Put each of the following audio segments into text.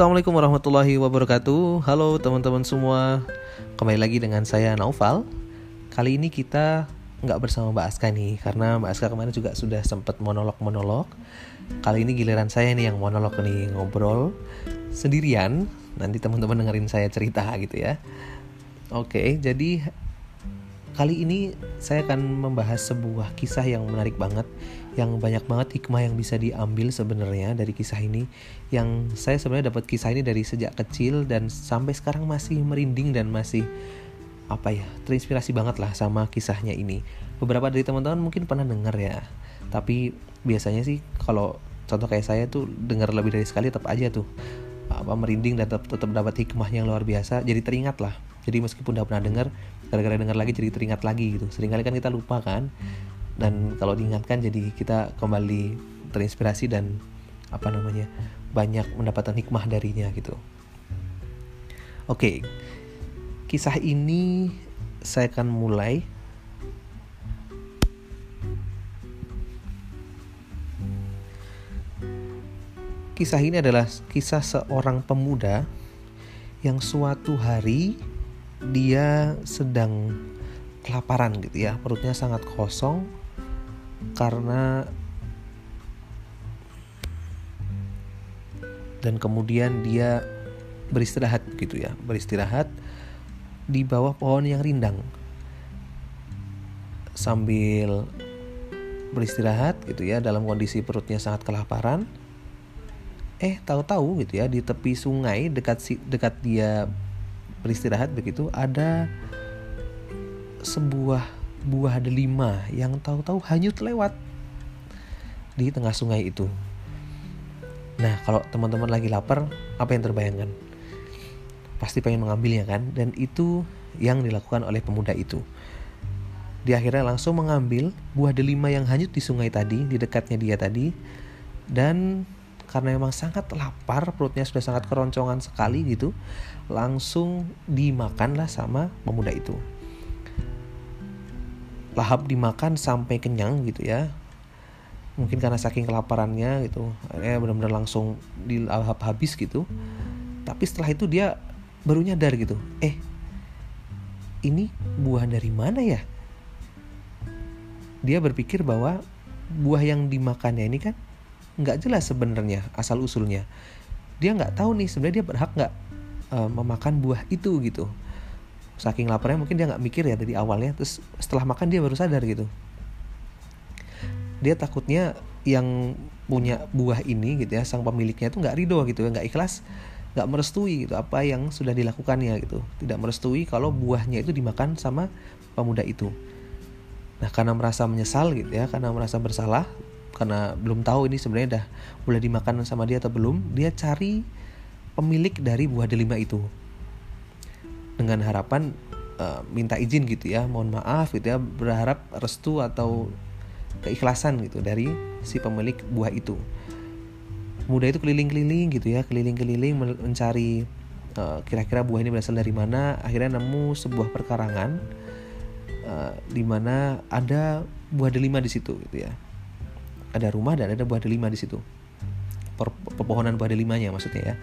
Assalamualaikum warahmatullahi wabarakatuh. Halo teman-teman semua. Kembali lagi dengan saya Naufal. Kali ini kita nggak bersama Mbak Aska nih Karena Mbak Aska kemarin juga sudah sempat monolog-monolog. Kali ini giliran saya nih yang monolog nih Ngobrol sendirian. Nanti teman-teman dengerin saya cerita gitu ya. Oke jadi Kali ini saya akan membahas sebuah kisah yang menarik banget yang banyak banget hikmah yang bisa diambil sebenarnya dari kisah ini. Yang saya sebenarnya dapat kisah ini dari sejak kecil dan sampai sekarang masih merinding dan masih apa ya terinspirasi banget lah sama kisahnya ini. Beberapa dari teman-teman mungkin pernah dengar ya tapi biasanya sih kalau contoh kayak saya tuh dengar lebih dari sekali tetap aja tuh apa merinding dan tetap, tetap dapat hikmah yang luar biasa. Jadi teringat lah. Jadi meskipun udah pernah dengar gara-gara dengar lagi jadi teringat lagi gitu. Seringkali kan kita lupa kan? Dan kalau diingatkan jadi kita kembali terinspirasi dan apa namanya banyak mendapatkan hikmah darinya gitu. Oke kisah ini saya akan mulai. Kisah ini adalah kisah seorang pemuda yang suatu hari dia sedang kelaparan gitu ya, perutnya sangat kosong karena dan kemudian dia beristirahat gitu ya, beristirahat di bawah pohon yang rindang. Sambil beristirahat gitu ya dalam kondisi perutnya sangat kelaparan. Eh tahu-tahu gitu ya di tepi sungai dekat si dekat dia beristirahat begitu ada sebuah buah delima yang tahu-tahu hanyut lewat di tengah sungai itu. Nah, kalau teman-teman lagi lapar, apa yang terbayangkan? Pasti pengen mengambilnya kan? Dan itu yang dilakukan oleh pemuda itu. Dia akhirnya langsung mengambil buah delima yang hanyut di sungai tadi, di dekatnya dia tadi, dan karena memang sangat lapar perutnya sudah sangat keroncongan sekali gitu langsung dimakanlah sama pemuda itu. Lahap dimakan sampai kenyang gitu ya. Mungkin karena saking kelaparannya gitu ya benar-benar langsung dilahap habis gitu. Tapi setelah itu dia baru nyadar gitu eh ini buah dari mana ya? Dia berpikir bahwa buah yang dimakannya ini kan nggak jelas sebenarnya asal usulnya. Dia nggak tahu nih sebenarnya dia berhak nggak uh, memakan buah itu gitu. Saking laparnya mungkin dia nggak mikir ya dari awalnya terus setelah makan dia baru sadar gitu. Dia takutnya yang punya buah ini gitu ya sang pemiliknya itu nggak ridho gitu ya nggak ikhlas nggak merestui gitu apa yang sudah dilakukannya gitu. Tidak merestui kalau buahnya itu dimakan sama pemuda itu. Nah karena merasa menyesal gitu ya karena merasa bersalah karena belum tahu ini sebenarnya udah boleh dimakan sama dia atau belum dia cari pemilik dari buah delima itu. Dengan harapan uh, minta izin gitu ya mohon maaf gitu ya berharap restu atau keikhlasan gitu dari si pemilik buah itu. Muda itu keliling-keliling gitu ya keliling-keliling mencari uh, kira-kira buah ini berasal dari mana akhirnya nemu sebuah perkarangan uh, di mana ada buah delima di situ gitu ya ada rumah dan ada buah delima di situ. Pepohonan buah delimanya maksudnya ya.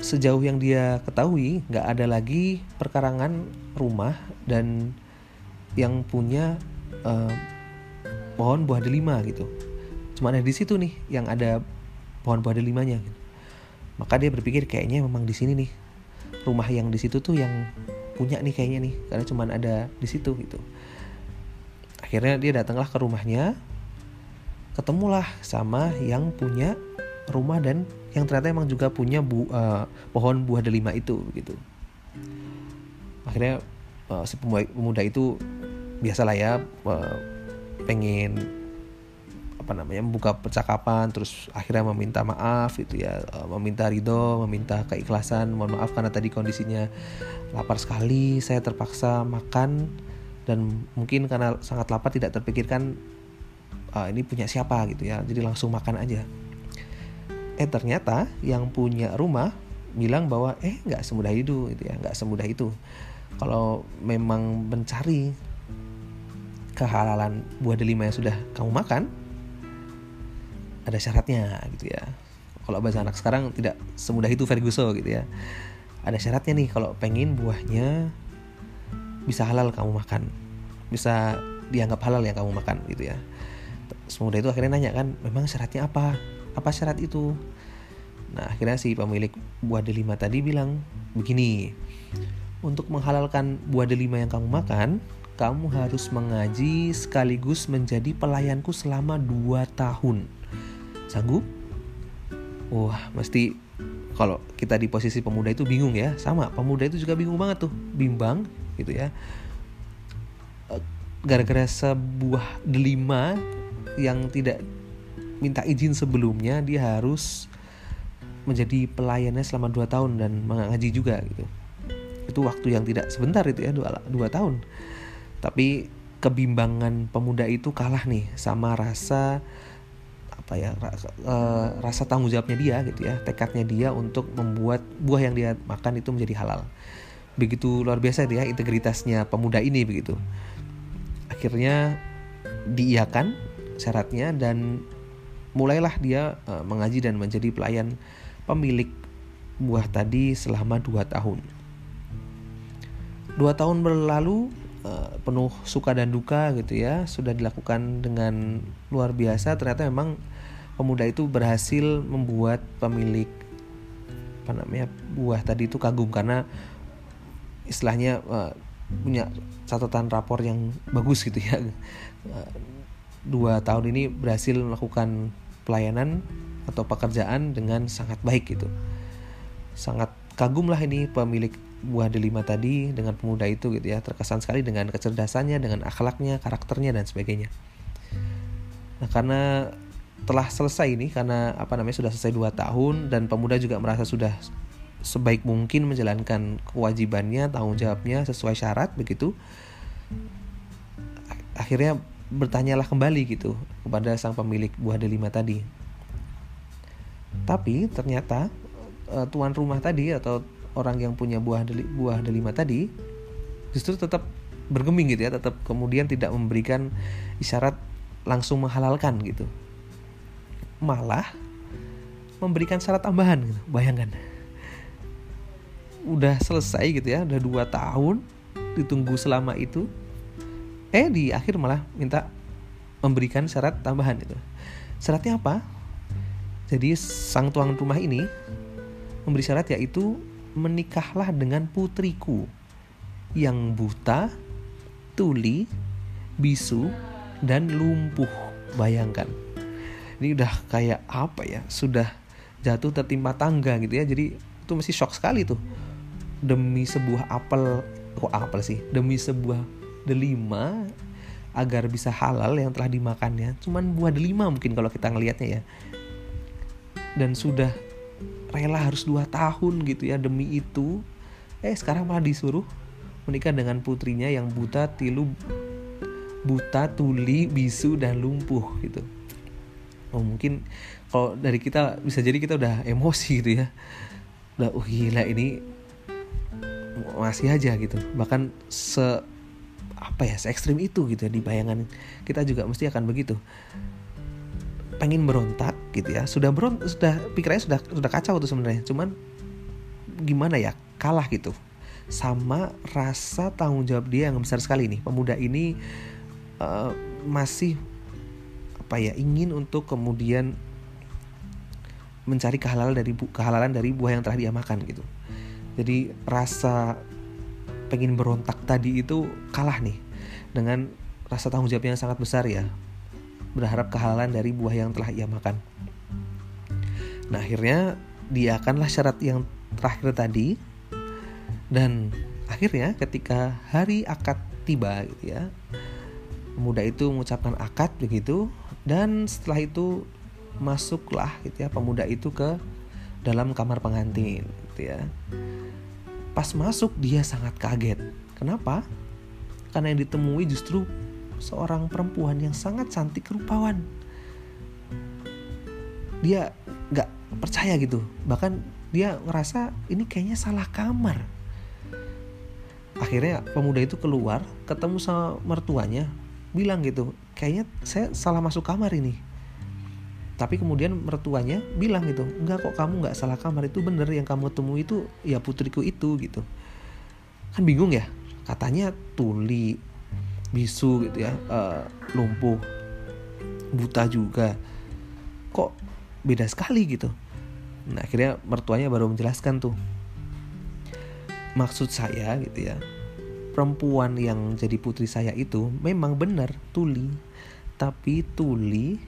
Sejauh yang dia ketahui nggak ada lagi perkarangan rumah dan yang punya uh, pohon buah delima gitu. Cuma ada di situ nih yang ada pohon buah delimanya gitu. maka dia berpikir kayaknya memang di sini nih. Rumah yang di situ tuh yang punya nih kayaknya nih. Karena cuma ada di situ gitu. Akhirnya dia datanglah ke rumahnya ketemulah sama yang punya rumah dan yang ternyata emang juga punya bu, uh, pohon buah delima itu gitu. Akhirnya uh, si pemuda itu biasalah ya uh, pengen apa namanya membuka percakapan terus akhirnya meminta maaf itu ya uh, meminta ridho meminta keikhlasan. Mohon maaf karena tadi kondisinya lapar sekali saya terpaksa makan dan mungkin karena sangat lapar tidak terpikirkan uh, ini punya siapa? gitu ya. Jadi langsung makan aja. Eh ternyata yang punya rumah bilang bahwa eh nggak semudah itu gitu ya. Nggak semudah itu. Kalau memang mencari kehalalan buah delima yang sudah kamu makan ada syaratnya gitu ya. Kalau bahasa anak sekarang tidak semudah itu Ferguson gitu ya. Ada syaratnya nih kalau pengen buahnya bisa halal kamu makan. Bisa dianggap halal yang kamu makan gitu ya semudah itu akhirnya nanya kan memang syaratnya apa apa syarat itu nah akhirnya si pemilik buah delima tadi bilang begini untuk menghalalkan buah delima yang kamu makan kamu harus mengaji sekaligus menjadi pelayanku selama 2 tahun. Sanggup? Wah, mesti kalau kita di posisi pemuda itu bingung ya. Sama, pemuda itu juga bingung banget tuh, bimbang gitu ya. Gara-gara sebuah delima yang tidak minta izin sebelumnya, dia harus menjadi pelayannya selama 2 tahun dan mengaji juga gitu. Itu waktu yang tidak sebentar itu ya, 2, 2 tahun. Tapi kebimbangan pemuda itu kalah nih sama rasa apa ya rasa, uh, rasa tanggung jawabnya dia gitu ya tekadnya dia untuk membuat buah yang dia makan itu menjadi halal. Begitu luar biasa dia integritasnya pemuda ini begitu. Akhirnya diiakan syaratnya dan mulailah dia uh, mengaji dan menjadi pelayan pemilik buah tadi selama dua tahun. Dua tahun berlalu Eh, penuh suka dan duka gitu ya sudah dilakukan dengan luar biasa. Ternyata memang pemuda itu berhasil membuat pemilik apa namanya buah tadi itu kagum karena istilahnya uh, punya catatan rapor yang bagus gitu ya dua tahun ini berhasil melakukan pelayanan atau pekerjaan dengan sangat baik gitu. Sangat kagum lah ini pemilik buah delima tadi dengan pemuda itu gitu ya. Terkesan sekali dengan kecerdasannya dengan akhlaknya karakternya dan sebagainya. Nah karena telah selesai ini karena apa namanya sudah selesai dua tahun dan pemuda juga merasa sudah sebaik mungkin menjalankan kewajibannya tanggung jawabnya sesuai syarat begitu akhirnya bertanyalah kembali gitu kepada sang pemilik buah delima tadi tapi ternyata eh, tuan rumah tadi atau orang yang punya buah deli, buah delima tadi justru tetap bergeming gitu ya tetap kemudian tidak memberikan isyarat langsung menghalalkan gitu malah memberikan syarat tambahan gitu. bayangkan udah selesai gitu ya udah dua tahun ditunggu selama itu eh di akhir malah minta memberikan syarat tambahan itu syaratnya apa jadi sang tuan rumah ini memberi syarat yaitu menikahlah dengan putriku yang buta, tuli, bisu, dan lumpuh. Bayangkan. Ini udah kayak apa ya? Sudah jatuh tertimpa tangga gitu ya. Jadi itu masih shock sekali tuh. Demi sebuah apel, kok apel sih? Demi sebuah delima agar bisa halal yang telah dimakannya. Cuman buah delima mungkin kalau kita ngelihatnya ya. Dan sudah rela harus dua tahun gitu ya demi itu eh sekarang malah disuruh menikah dengan putrinya yang buta tilu buta tuli bisu dan lumpuh gitu oh mungkin kalau dari kita bisa jadi kita udah emosi gitu ya udah oh gila ini masih aja gitu bahkan se apa ya se ekstrim itu gitu ya di bayangan kita juga mesti akan begitu. Pengen berontak gitu ya sudah beron sudah pikirannya sudah sudah kacau tuh sebenarnya. Cuman gimana ya kalah gitu. Sama rasa tanggung jawab dia yang besar sekali nih. Pemuda ini uh, masih apa ya ingin untuk kemudian mencari kehalalan dari bu kehalalan dari buah yang telah dia makan gitu. Jadi rasa pengen berontak tadi itu kalah nih dengan rasa tanggung jawab yang sangat besar ya. Berharap kehalalan dari buah yang telah ia makan. Nah akhirnya dia akanlah syarat yang terakhir tadi. Dan akhirnya ketika hari akad tiba gitu ya pemuda itu mengucapkan akad begitu. Dan setelah itu masuklah gitu ya pemuda itu ke dalam kamar pengantin gitu ya. Pas masuk dia sangat kaget kenapa? Karena yang ditemui justru seorang perempuan yang sangat cantik rupawan. Dia nggak percaya gitu. Bahkan dia ngerasa ini kayaknya salah kamar. Akhirnya pemuda itu keluar ketemu sama mertuanya bilang gitu kayaknya saya salah masuk kamar ini. Tapi kemudian mertuanya bilang gitu enggak kok kamu nggak salah kamar. Itu bener yang kamu temui itu ya putriku itu gitu. Kan bingung ya katanya tuli bisu gitu ya uh, lumpuh buta juga. Kok beda sekali gitu? Nah akhirnya mertuanya baru menjelaskan tuh. Maksud saya gitu ya perempuan yang jadi putri saya itu memang benar tuli. Tapi tuli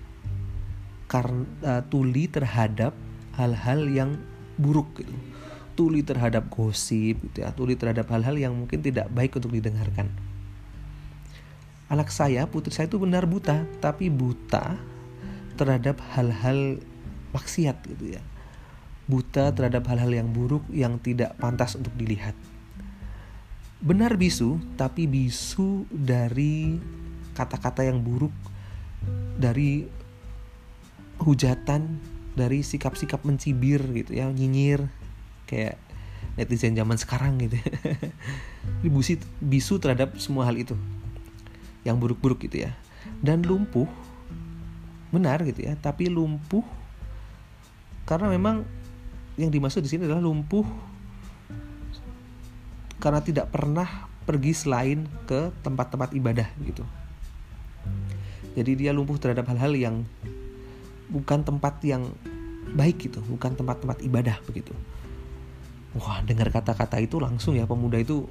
karena uh, tuli terhadap hal-hal yang buruk gitu tuli terhadap gosip gitu ya tuli terhadap hal-hal yang mungkin tidak baik untuk didengarkan. Anak saya putri saya itu benar buta tapi buta terhadap hal-hal maksiat gitu ya. Buta terhadap hal-hal yang buruk yang tidak pantas untuk dilihat. Benar bisu tapi bisu dari kata-kata yang buruk dari hujatan dari sikap-sikap mencibir gitu ya nyinyir kayak netizen zaman sekarang gitu. Dibusi bisu terhadap semua hal itu. Yang buruk-buruk gitu ya. Dan lumpuh benar gitu ya tapi lumpuh karena memang yang dimaksud di sini adalah lumpuh karena tidak pernah pergi selain ke tempat-tempat ibadah gitu. Jadi dia lumpuh terhadap hal-hal yang bukan tempat yang baik gitu, bukan tempat-tempat ibadah begitu. Wah, dengar kata-kata itu langsung ya pemuda itu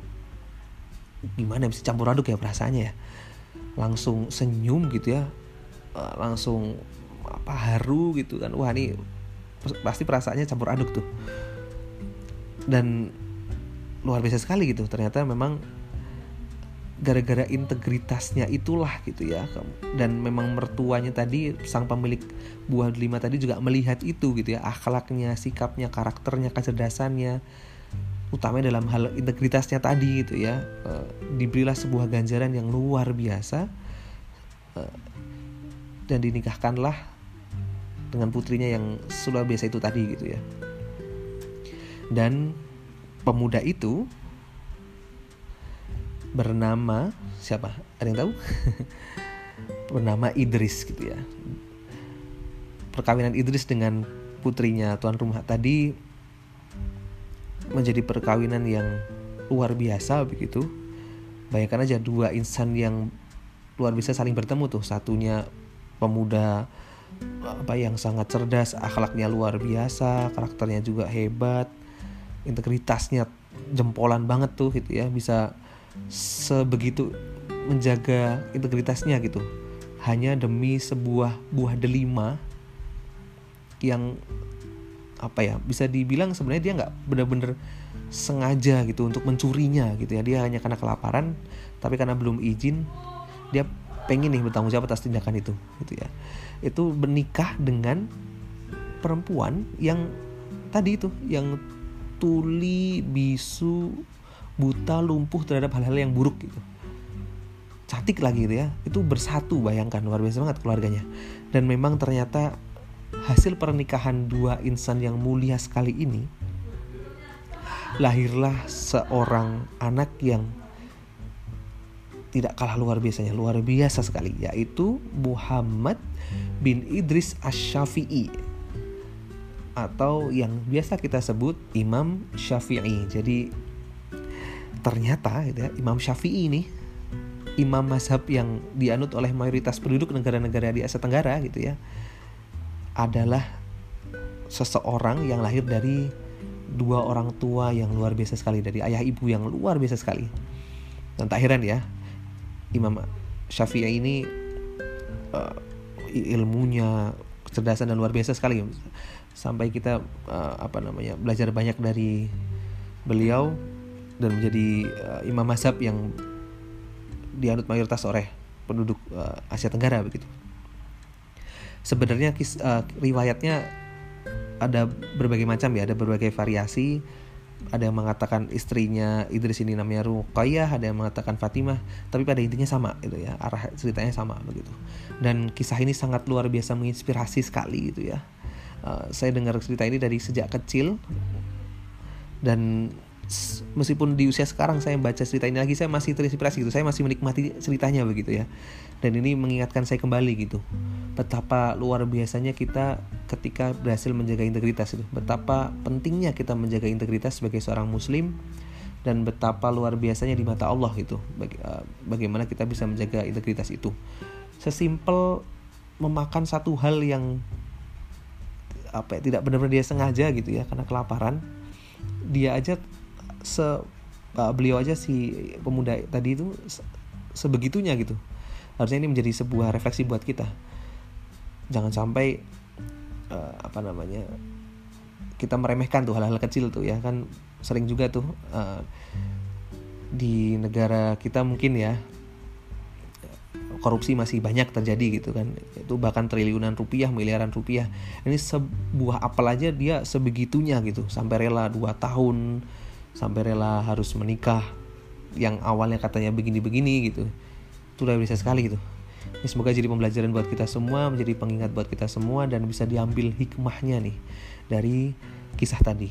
gimana bisa campur aduk ya perasaannya ya. Langsung senyum gitu ya. Eh, langsung apa haru gitu kan. Wah, ini pasti perasaannya campur aduk tuh. Dan luar biasa sekali gitu. Ternyata memang gara-gara integritasnya itulah gitu ya. Dan memang mertuanya tadi sang pemilik buah delima tadi juga melihat itu gitu ya. Akhlaknya sikapnya karakternya kecerdasannya utamanya dalam hal integritasnya tadi gitu ya. E, diberilah sebuah ganjaran yang luar biasa. E, dan dinikahkanlah dengan putrinya yang luar biasa itu tadi gitu ya. Dan pemuda itu bernama siapa? Ada yang tahu? bernama Idris gitu ya. Perkawinan Idris dengan putrinya tuan rumah tadi menjadi perkawinan yang luar biasa begitu. Bayangkan aja dua insan yang luar biasa saling bertemu tuh. Satunya pemuda apa yang sangat cerdas, akhlaknya luar biasa, karakternya juga hebat, integritasnya jempolan banget tuh gitu ya, bisa sebegitu menjaga integritasnya gitu. Hanya demi sebuah buah delima yang apa ya bisa dibilang sebenarnya dia nggak benar-benar sengaja gitu untuk mencurinya gitu ya. Dia hanya karena kelaparan tapi karena belum izin dia pengen nih bertanggung jawab atas tindakan itu gitu ya. Itu menikah dengan perempuan yang tadi itu yang tuli bisu buta lumpuh terhadap hal-hal yang buruk gitu. Cantik lagi gitu ya. Itu bersatu bayangkan. Luar biasa banget keluarganya. Dan memang ternyata hasil pernikahan dua insan yang mulia sekali ini lahirlah seorang anak yang tidak kalah luar biasanya. Luar biasa sekali yaitu Muhammad bin Idris Ash-Syafi'i atau yang biasa kita sebut Imam Syafi'i. Jadi ternyata gitu ya, Imam Syafi'i ini imam mazhab yang dianut oleh mayoritas penduduk negara-negara di Asia Tenggara gitu ya adalah seseorang yang lahir dari dua orang tua yang luar biasa sekali dari ayah ibu yang luar biasa sekali. Dan tak heran ya Imam Syafi'i ini uh, ilmunya kecerdasan dan luar biasa sekali. Sampai kita uh, apa namanya belajar banyak dari beliau dan menjadi uh, imam mazhab yang dianut mayoritas oleh penduduk uh, Asia Tenggara begitu. Sebenarnya uh, riwayatnya ada berbagai macam ya, ada berbagai variasi. Ada yang mengatakan istrinya Idris ini namanya Ruqayyah, ada yang mengatakan Fatimah, tapi pada intinya sama gitu ya, arah ceritanya sama begitu. Dan kisah ini sangat luar biasa menginspirasi sekali gitu ya. Uh, saya dengar cerita ini dari sejak kecil dan meskipun di usia sekarang saya baca cerita ini lagi saya masih terinspirasi gitu. Saya masih menikmati ceritanya begitu ya. Dan ini mengingatkan saya kembali gitu. Betapa luar biasanya kita ketika berhasil menjaga integritas itu. Betapa pentingnya kita menjaga integritas sebagai seorang muslim dan betapa luar biasanya di mata Allah gitu eh, bagaimana kita bisa menjaga integritas itu. Sesimpel memakan satu hal yang apa ya, tidak benar-benar dia sengaja gitu ya karena kelaparan dia aja se uh, beliau aja si pemuda tadi itu sebegitunya gitu. Harusnya ini menjadi sebuah refleksi buat kita. Jangan sampai uh, apa namanya kita meremehkan tuh hal-hal kecil tuh ya. Kan sering juga tuh uh, di negara kita mungkin ya korupsi masih banyak terjadi gitu kan. Itu bahkan triliunan rupiah miliaran rupiah. Ini sebuah apel aja dia sebegitunya gitu. Sampai rela dua tahun sampai rela harus menikah yang awalnya katanya begini-begini gitu. Itu udah bisa sekali gitu. Ini semoga jadi pembelajaran buat kita semua menjadi pengingat buat kita semua dan bisa diambil hikmahnya nih dari kisah tadi.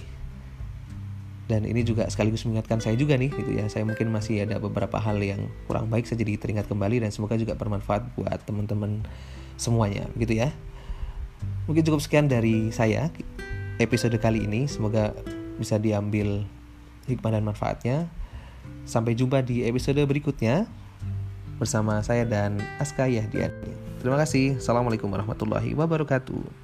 Dan ini juga sekaligus mengingatkan saya juga nih gitu ya. Saya mungkin masih ada beberapa hal yang kurang baik saya jadi teringat kembali dan semoga juga bermanfaat buat teman-teman semuanya gitu ya. Mungkin cukup sekian dari saya episode kali ini. Semoga bisa diambil hikmah dan manfaatnya. Sampai jumpa di episode berikutnya bersama saya dan Aska Yahdian terima kasih. Assalamualaikum warahmatullahi wabarakatuh